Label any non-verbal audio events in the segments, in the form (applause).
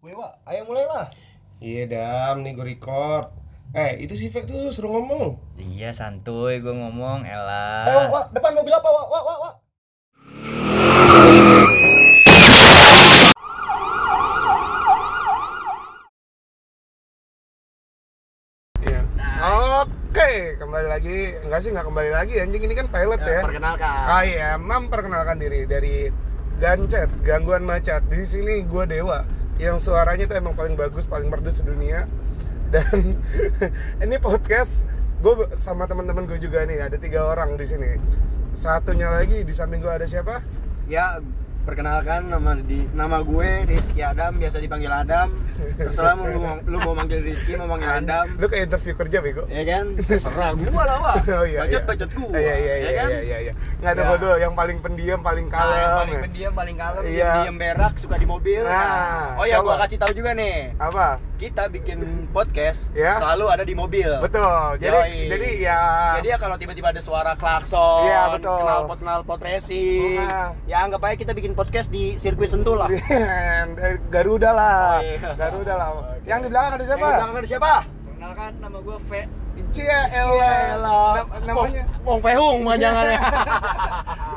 Gue Wak, ayo mulai lah. Iya dam, nih gue record. Eh, itu si Fek tuh suruh ngomong. Iya santuy gue ngomong Ella. Eh, Wak, Wak, depan mobil apa, Wak, Wak, Wak, Wak. Iya. Oke, kembali lagi. Enggak sih, nggak kembali lagi. Anjing ini kan pilot ya. Perkenalkan. Ah iya, memperkenalkan diri dari Gancet, gangguan macet. Di sini gue Dewa, yang suaranya tuh emang paling bagus, paling merdu sedunia. Dan (laughs) ini podcast gue sama teman-teman gue juga nih, ada tiga orang di sini. Satunya lagi di samping gue ada siapa? Ya, perkenalkan nama di nama gue Rizky Adam, biasa dipanggil Adam. Terserah mau lu, mau- lu mau manggil Rizky, mau manggil Adam. Lu kayak interview kerja bego. Ya kan? (laughs) Terserah gua lah, Wak. Oh iya. Bacot iya. bacot gua. Iya iya iya ya kan? iya iya. iya. Nggak ada Ya. bodoh, yang paling pendiam, paling Nah, kalem. yang paling ya. pendiam, paling kalem, Iya. diem berak, suka di mobil. Nah, oh ya, gua kasih tahu juga nih. Apa? Kita bikin podcast Ya. selalu ada di mobil. Betul. Jadi Yoi. jadi ya Jadi ya kalau tiba-tiba ada suara klakson, Iya, betul. knalpot knalpot racing, Nah. ya anggap aja kita bikin podcast di sirkuit Sentul lah. (laughs) Garuda lah. Oh, iya. Garuda lah. Oke. Yang di belakang ada siapa? Yang di belakang ada siapa? Perkenalkan nama gue V. Nam- namanya Wong Pehung panjangannya.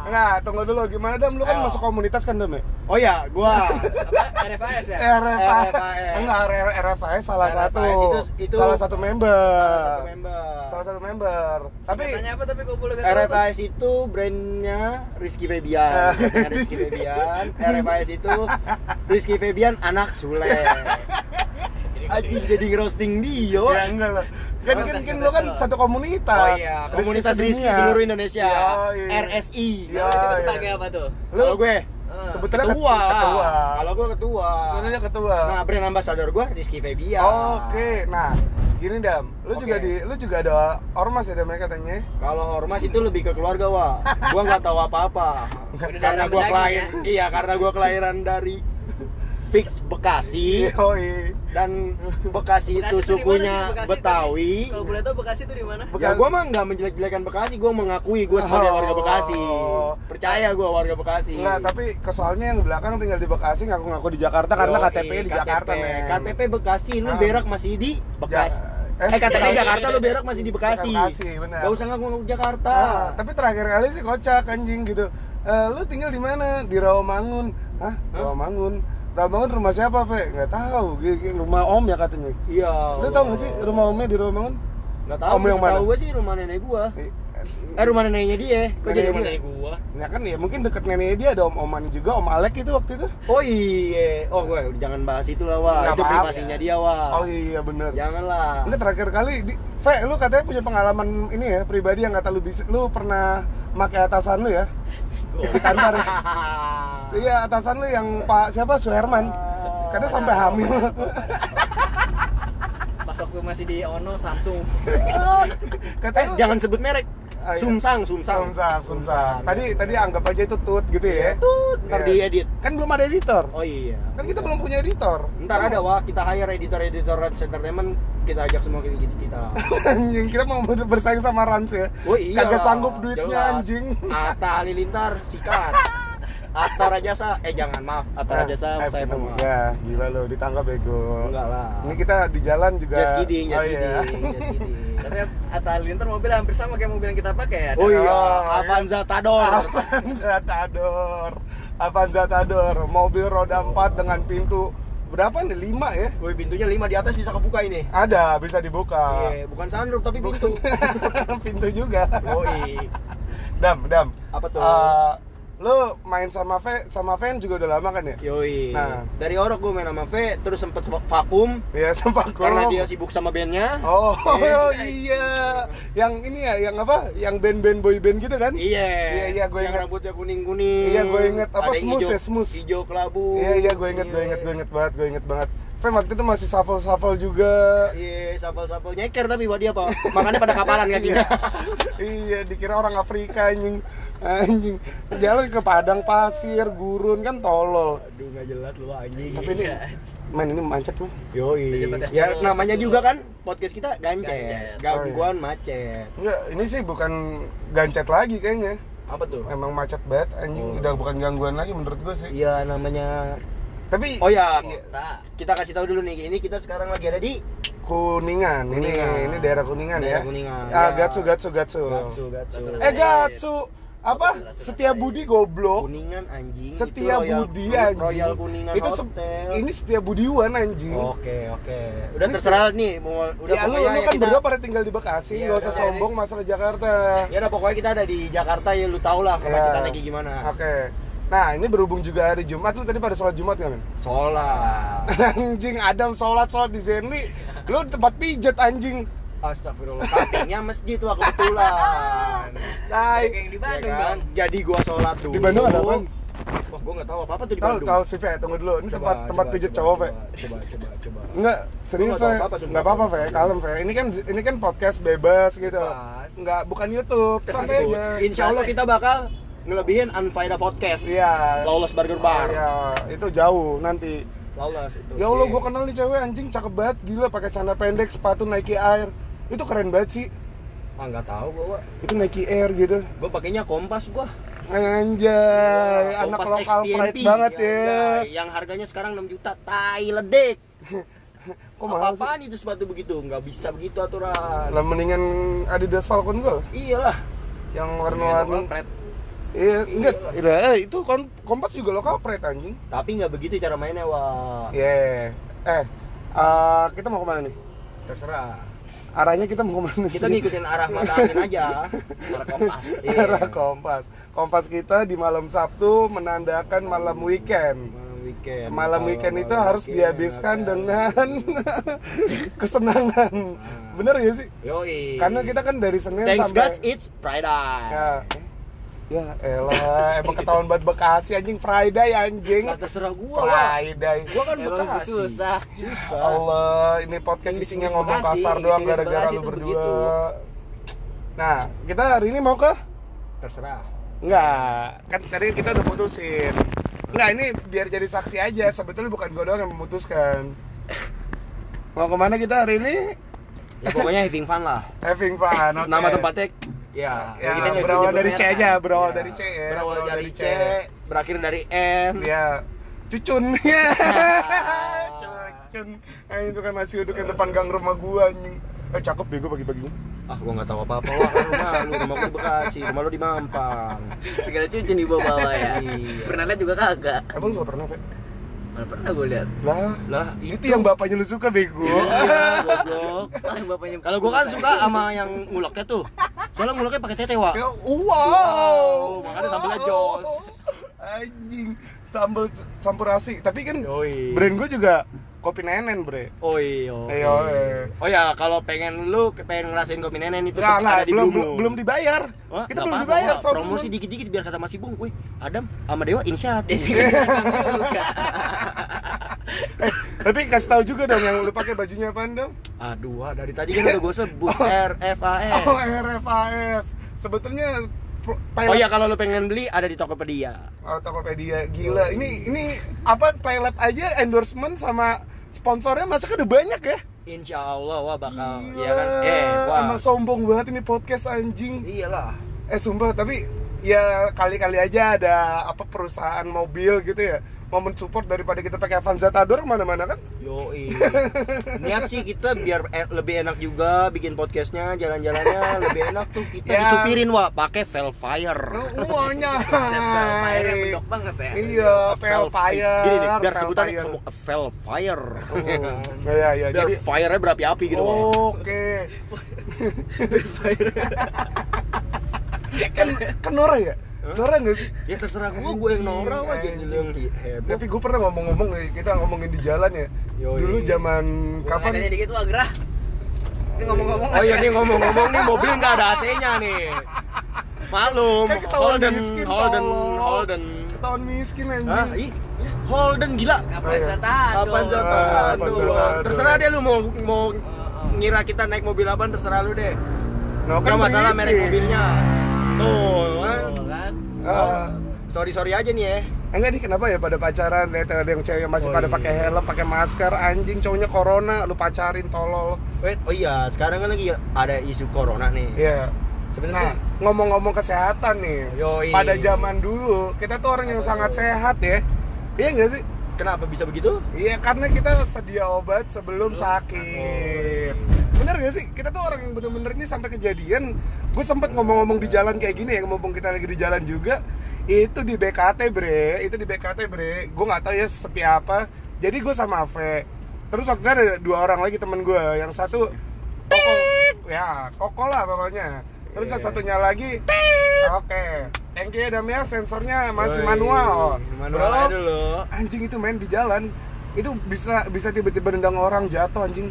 Enggak, (laughs) tunggu dulu. Gimana Dam? Lu kan Ayo. masuk komunitas kan Dam ya? oh (laughs) ya, gua Apa? RFAS ya? RFA. RFAS. Enggak, RFAS salah RFAS satu. itu- itu salah satu member. satu member. Salah satu member. Tapi Singkatannya apa tapi apa? RFAS itu brandnya Rizky Febian, Eh. (laughs) Bukan Rizky Febian. RFAS itu Rizky Febian anak Sule. Anjing jadi ngerosting dia. ya enggak lah. Kan kan kan lu kan satu komunitas. Oh iya, komunitas Rizky seluruh Indonesia. RSI. Iya, Nama itu iya. sebagai apa tuh? Kalau gue Eh, sebetulnya ketua. ketua. Kalau gue ketua. Sebenarnya ketua. Nah, brand ambassador gue Rizky Febian. Oke, nah gini dam, lu juga Oke. di, lu juga ada ormas ya dam ya katanya? Kalau ormas itu lebih ke keluarga, Wak. Gua nggak tahu apa-apa. (laughs) Udah karena darah gua daging kelahir, ya? iya karena gua kelahiran dari Fix Bekasi Yoi. dan Bekasi, Bekasi itu sukunya? Bekasi Betawi. Kalau boleh tahu Bekasi itu di mana? Ya gua mah nggak menjelek-jelekan Bekasi, gua mengakui gua sebagai Oh. warga Bekasi. Percaya gua warga Bekasi. Enggak, tapi kesoalnya yang belakang tinggal di Bekasi ngaku-ngaku di Jakarta karena Yoi, KTP-nya di Jakarta, men. KTP Bekasi, lu Ah. berak masih di Bekasi. Ja- Eh, KTP Bekasi. Jakarta lu berak masih di Bekasi. Bekasi, benar. Gak usah ngaku-ngaku Jakarta. Ah, tapi terakhir kali sih kocak anjing gitu. Eh, lu tinggal di mana? Di Rawamangun. Hah? Rawamangun. Rawamangun rumah siapa, Fe? Nggak tahu. Rumah Om ya katanya. Iya. Lu tahu nggak sih rumah Omnya di Rawamangun? Gak tahu, Om yang mana? Tahu gue sih rumah nenek gua. Eh, Eh rumah neneknya dia. Kok jadi Nenek rumah nenek gua? Ya kan ya mungkin deket neneknya dia ada om-oman juga, om Alek itu waktu itu. Oh iya. Oh gue jangan bahas itu lah wah. Nggak Itu privasinya dia wah. Oh iya bener. Janganlah. Enggak terakhir kali di Fe, lu katanya punya pengalaman ini ya pribadi yang kata lu bisa lu pernah pakai atasan lu ya di kantor. ya? (laughs) iya, atasan lu yang Pak siapa Suherman. Katanya sampai hamil. Pas waktu masih di Ono Samsung. (laughs) katanya Eh jangan sebut merek. Ah, iya. Sumsang, Sumsang. Sumsang, Sumsang. Tadi tadi anggap aja itu tut gitu ya. Tut, ntar Iya. diedit. Kan belum ada editor. Oh iya. Kan kita belum punya editor. Ntar ada wah kita hire editor-editor Rans Entertainment kita ajak semua kita kita. (laughs) anjing, kita mau ber- bersaing sama Rans ya. Oh iya. Kagak sanggup duitnya jelas. anjing. Atta Halilintar sikat. (laughs) Atta Rajasa, eh jangan maaf, Atta Rajasa eh, saya ketemu. mohon maaf. Ya, gila lo ditangkap bego. Enggak lah. Ini kita di jalan juga. Just kidding, just Oh, iya. kidding, just kidding. (laughs) Tapi Atta Halilintar mobil hampir sama kayak mobil yang kita pakai ya. Oh iya, Oh, Avanza Tador. Avanza Tador. Avanza Tador, mobil roda 4 dengan pintu berapa nih? 5 ya? Woi, pintunya 5 di atas bisa kebuka ini. Ada, bisa dibuka. Iya, bukan sunroof tapi pintu. (laughs) pintu juga. Yoi. Dam, Dam. Apa tuh? Eh, lu main sama Ve, sama Ven juga udah lama kan ya? Yoi. Nah. Dari Orok gue main sama V, terus sempet vakum Iya, sempat karena korum. dia sibuk sama bandnya. Oh, (laughs) Iya. iya. Yang ini ya, yang apa? Yang band-band boy band gitu kan? Iya. Iya, iya, gua Yang inget. rambutnya kuning-kuning. Iya, gua inget. Apa, smooth ya, smooth? Hijau kelabu. Iya, iya, gue inget, gue inget, gue inget banget, gue inget banget. Ven waktu itu masih shuffle-shuffle juga. Iya, sapel-sapel nyeker tapi buat dia apa? Makanya pada kapalan (laughs) kakinya. iya, dikira orang Afrika anjing. Anjing. Jalan ke padang pasir, gurun kan tolol. Aduh, nggak jelas lu anjing. Tapi ini main ini macet nih. Yoi. Ya namanya juga kan podcast kita gancet. Gancet. Gangguan macet. Enggak, ini sih bukan gancet lagi kayaknya. Apa tuh? Emang macet banget anjing, Oh. udah bukan gangguan lagi menurut gue sih. Iya namanya Tapi Oh ya, iya, kita kasih tahu dulu nih. Ini kita sekarang lagi ada di Kuningan. Ini Kuningan. ini daerah Kuningan Daerah ya. Kuningan, Ah, ya. Gatsu Gatsu Gatsu. Gatsu, Gatsu. Eh Gatsu apa? Setia. Budi goblok. Kuningan anjing. Setia Itu Royal- Budi anjing. Royal Kuningan Itu se- Hotel. ini Setia Budiwan anjing. Oke, oke. Udah Ini terserah nih mau udah ya lu, lu ya kan kita berdua pada tinggal di Bekasi, Iya, nggak usah udah, sombong masalah Jakarta. Ya udah pokoknya kita ada di Jakarta ya lu tau lah kemacetannya Ya. kayak gimana. Oke. Nah, ini berhubung juga hari Jumat, lu tadi pada sholat Jumat nggak, men? Sholat. (laughs) anjing, Adam sholat sholat di Zenly. Lu tempat pijat anjing. Astagfirullah. Sampingnya masjid tuh kebetulan. (laughs) Nah, kayak yang di Ya Bandung kan? dong. Jadi gua sholat dulu. Di Bandung ada apaan? Wah, gua nggak tahu apa-apa tuh di tahu Bandung. tahu sih, Fe, tunggu dulu. Ini Coba, tempat tempat coba, pijat coba, cowok, Fe. coba, Coba, coba, coba. Enggak, serius Fe. Enggak apa-apa, Fe. Kalem, Fe. Ini kan ini kan podcast bebas gitu. Bebas. Enggak, bukan YouTube. Santai aja. Insya Allah kita bakal ngelebihin Unfaida Podcast. Iya. Lawless Burger Bar. Iya, itu jauh nanti. Lawless itu. Ya Allah, Iya. gua kenal nih cewek anjing cakep banget, gila pakai celana pendek, sepatu Nike Air. Itu keren banget sih. Ah, nggak tahu gua. Itu Nike Air gitu. Gua pakainya Kompas gua. Anjay, anak Kompas lokal XPNP. pride banget ya. Anjay, Yang harganya sekarang 6 juta. Tai ledek. (laughs) Kok mahal sih? Apa-apaan itu sepatu begitu? Nggak bisa begitu aturan. Lah mendingan Adidas Falcon Gold Iyalah. yang warna-warni. Iya, enggak. Iya, itu Kompas juga lokal pride anjing. Tapi nggak begitu cara mainnya, wah. Iya. Eh, eh, kita mau ke mana nih? Terserah. Arahnya kita mau ke mana Kita ngikutin arah mata angin aja. (laughs) Arah kompas. Arah Kompas. Kompas kita di malam Sabtu menandakan malam weekend. Malam weekend. Malam weekend itu malam harus weekend, dihabiskan dengan (laughs) kesenangan. Bener ya sih? Yoi. Karena kita kan dari Senin Thanks sampai God it's Friday. ya, ya elah, emang ketahuan banget Bekasi anjing Friday anjing. Nah, terserah gua. Friday. Gua kan Emang Bekasi. susah. Susah. Allah, ini podcast Yang isinya ngomong Bekasi, kasar doang gara-gara lu berdua. begitu. Nah, kita hari ini mau ke Terserah. Enggak, kan tadi kita udah putusin. Enggak, ini biar jadi saksi aja. Sebetulnya bukan gue doang yang memutuskan. Mau ke mana kita hari ini? Ya pokoknya having fun lah. Having fun. oke. Nama tempatnya ya, Ya, kita nggak berawal dari C aja, berawal Ya. dari C ya. Berawal dari C, berakhir dari N. Ya, cucun. (laughs) Ya. cucun. Nah, itu kan masih duduk di depan gang rumah gua anjing. Eh, cakep bego pagi-pagi. Ah, gua nggak tahu apa-apa. Wah, rumah lu, rumah gua Bekasi, rumah lu di Mampang. Segala cuci di bawah ya. Iya. Pernah lihat juga kagak. Emang lu gak pernah, Fe? Mana pernah gue lihat. Lah, Lah, itu yang bapaknya lu suka bego. Iya, goblok. Ah, yang bapaknya. Kalau gua kan suka sama yang nguleknya tuh. Soalnya nguleknya pakai tete, Wak. Ya, wow. makanya sambelnya jos. Anjing, sambel sampurasi. Tapi kan Yoi. brand gue juga kopi nenen, Bre. Oh iya. Iya, eh. Oh ya, kalau pengen lu pengen ngerasain kopi nenen itu Enggak, tetap enggak, ada di belum, belum, dibayar. Wah, Kita belum apa-apa, dibayar, soalnya Promosi belum. dikit-dikit biar kata Mas Ibung, wih, Adam sama Dewa inisiatif. (laughs) Eh, tapi kasih tahu juga dong yang lu pakai bajunya apaan dong? Aduh, dari tadi kan udah gue sebut RFAS. Oh, RFAS. Sebetulnya pro- Oh pilot iya, kalau lu pengen beli ada di Tokopedia. Oh, Tokopedia gila. Ini ini apa pilot aja endorsement sama sponsornya masuk udah banyak ya? Insya Allah, wah bakal, Gila. iya kan? Eh, wah. Emang sombong banget ini podcast anjing. Iyalah. Eh sumpah, tapi ya kali-kali aja ada apa perusahaan mobil gitu ya mau mensupport daripada kita pakai Avanza Tador mana-mana kan? Yoi. Niat sih kita biar e- lebih enak juga bikin podcastnya, jalan-jalannya lebih enak tuh kita Ya. disupirin wah pakai Velfire. Semuanya. Airnya (laughs) bedok banget ya. Iya, Velfire. Gini nih, biar sebutan Velfire. Velfire. Oh, ya ya, biar jadi fire-nya berapi-api gitu, Wak. Oke. (laughs) kan kan Nora ya? Nora nggak sih? Ya terserah gua, gua yang norak aja yang heboh. Tapi gue pernah ngomong-ngomong kita ngomongin di jalan ya. Yoi. Dulu zaman Kapan? kapan? dikit wah gerah. Ini ngomong-ngomong Oh iya nih ngomong-ngomong nih mobil nggak ada AC-nya nih. Maklum, Kan Holden, miskin, Holden, tolong. Holden. Ketahuan miskin anjing. Hah? Ih, Holden gila. Kapan Zatado? Kapan Ah, Zatado? Zatado. Terserah deh lu mau mau ngira kita naik mobil apa terserah lu deh. No, Gak masalah berisik. merek mobilnya. Tuh, kan. Ah. Sorry sorry aja nih ya. Enggak nih kenapa ya pada pacaran lihat ada yang cewek masih Oh, pada iya. pakai helm, pakai masker, anjing cowoknya corona, lu pacarin tolol. Wait, oh iya, sekarang kan lagi ada isu corona nih. Iya. Sebenarnya Nah, ngomong-ngomong kesehatan nih. Yoi. Pada zaman dulu, kita tuh orang yang sangat sehat ya. Iya enggak sih? Kenapa bisa begitu? Iya, karena kita sedia obat sebelum Sebelum sakit. Bener gak sih? Kita tuh orang yang bener-bener ini sampai kejadian. Gue sempet ngomong-ngomong di jalan kayak gini ya, mumpung kita lagi di jalan juga. Itu di BKT bre, itu di BKT bre. Gue nggak tahu ya sepi apa. Jadi gue sama Ave. Terus waktu itu ada dua orang lagi temen gue. Yang satu koko, ya koko lah pokoknya. Terus yang Iya. satunya lagi, oke. Thank you ya Dam ya, sensornya masih manual. Manual Bro, dulu. anjing itu main di jalan itu bisa bisa tiba-tiba nendang orang jatuh anjing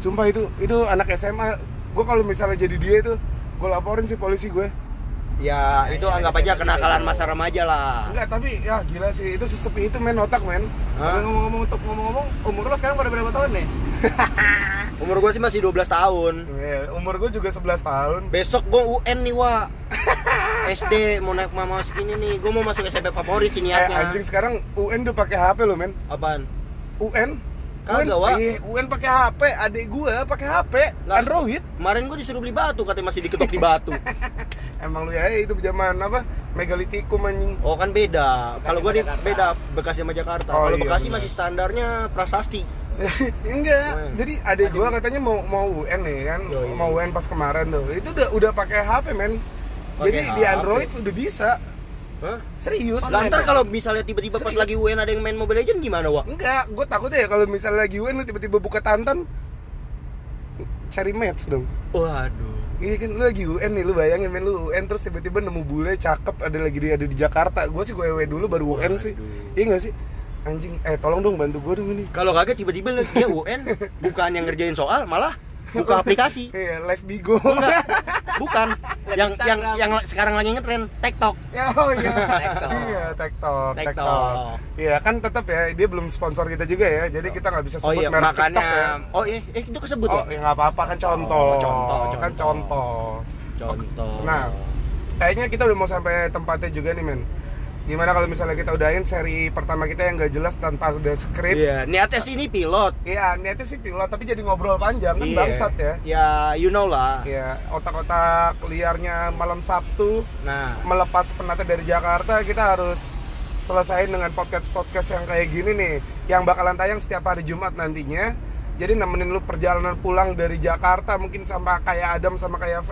sumpah itu itu anak SMA gue kalau misalnya jadi dia itu gue laporin sih polisi gue Ya, Nah, itu iya, anggap ada aja SMA kenakalan juga masa remaja lah. enggak tapi ya gila sih itu sesepi itu main otak men ngomong-ngomong untuk ngomong-ngomong, umur lo sekarang pada berapa tahun nih? (laughs) Umur gua sih masih 12 tahun. Ya, umur gue juga 11 tahun Besok gua UN nih, Wa. (laughs) SD mau naik mau masuk ini nih. Gua mau masuk SMP favorit sih eh, niatnya. anjing sekarang UN udah pakai HP lo men Apaan? UN Kagak, Wak. eh, UN pakai HP adik gue pakai HP Lah. Android Kemarin gua disuruh beli batu, katanya masih diketok di batu. (laughs) emang lu ya hidup zaman apa megalitikum anjing Oh kan beda. Kalau gua di beda Bekasi sama Jakarta. Oh, Kalau iya, Bekasi benar. masih standarnya prasasti. (laughs) enggak jadi adik gua katanya mau mau UN nih kan Yoi. mau UN pas kemarin tuh itu udah udah pakai HP men jadi di HP. Android udah bisa Hah? serius Lah ntar kalau misalnya tiba-tiba pas lagi UN ada yang main Mobile Legend gimana, Wa? enggak gue takutnya ya kalau misalnya lagi UN lu tiba-tiba buka tantan cari match dong Waduh. Iya kan lu lagi UN nih, lu bayangin men lu UN terus tiba-tiba nemu bule cakep ada lagi di ada di Jakarta. Gue sih gue EW dulu baru UN sih. Iya gak sih? Anjing, eh tolong dong bantu gue dong ini. Kalau kagak tiba-tiba dia UN (laughs) bukan yang ngerjain soal, malah buka aplikasi. Iya, live Bigo. Enggak, (laughs) bukan. (laughs) Yang yang yang sekarang lagi ngetren TikTok. Ya, oh iya. (laughs) TikTok. Iya, TikTok, TikTok. Iya, kan tetap ya dia belum sponsor kita juga ya. Jadi kita nggak bisa Oh sebut iya, merek makanya TikTok ya. Oh iya, eh itu kesebut Oh, ya? ya nggak apa-apa kan contoh. Oh, contoh, Kan contoh. contoh. Contoh. Nah, kayaknya kita udah mau sampai tempatnya juga nih, men. Gimana kalau misalnya kita udahin seri pertama kita yang nggak jelas tanpa ada skrip? Iya, niatnya sih ini pilot. Iya, niatnya sih pilot tapi jadi ngobrol panjang kan Iya. bangsat ya. Ya, you know lah. Iya, otak-otak liarnya malam Sabtu Nah, melepas penatnya dari Jakarta kita harus selesaiin dengan podcast-podcast yang kayak gini nih yang bakalan tayang setiap hari Jumat nantinya. Jadi nemenin lu perjalanan pulang dari Jakarta mungkin sama kayak Adam sama kayak V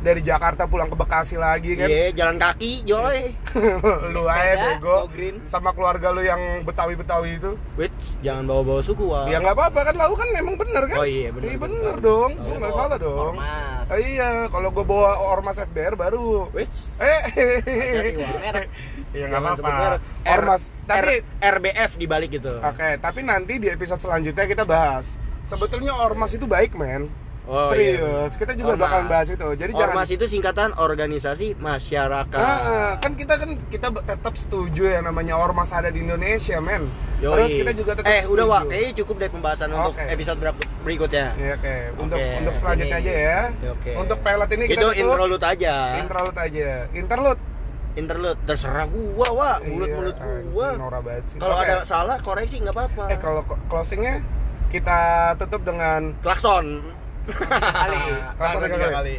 dari Jakarta pulang ke Bekasi lagi kan. iya, jalan kaki, Joy. (laughs) lu aja bego sama keluarga lu yang Betawi-Betawi itu. Wait, jangan bawa-bawa suku, Wak. Ya nggak apa-apa kan lau kan emang bener kan? Oh iya, bener, Iya bener. bener dong, Oh, nggak salah dong. Ormas. Ah, iya, kalau gua bawa ormas FBR baru. Wait, Eh. (laughs) Iya nggak apa-apa. R- Ormas, tapi R- RBF di balik gitu. oke, tapi nanti di episode selanjutnya kita bahas. Sebetulnya ormas itu baik, men. Oh, Serius, kita juga Ormas. bakalan bahas itu. Jadi Ormas jangan itu singkatan organisasi masyarakat. Nah, kan kita kan kita tetap setuju yang namanya ormas ada di Indonesia, men. Yoi. Terus kita juga tetap Eh, udah setuju. Wak, kayaknya cukup deh pembahasan untuk Oke. episode ber- berikutnya. Iya, oke. Untuk Oke, untuk selanjutnya ini. aja ya. Oke. Untuk pilot ini kita Itu tutup. introlut aja. Interlude aja. Interlude. Interlude terserah gua, Wak. Mulut-mulut Iya, gua. Kalau Oke. ada salah koreksi nggak apa-apa. eh kalau closingnya kita tutup dengan klakson. Kali. Tiga kali. kali.